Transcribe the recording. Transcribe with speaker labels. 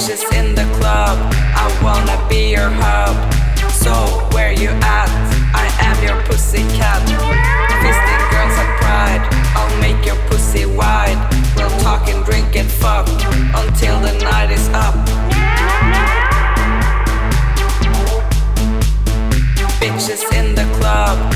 Speaker 1: Bitches in the club, I wanna be your hub. So, where you at? I am your pussy cat. Fisting girls at pride, I'll make your pussy wide. We'll talk and drink and fuck until the night is up. Bitches in the club,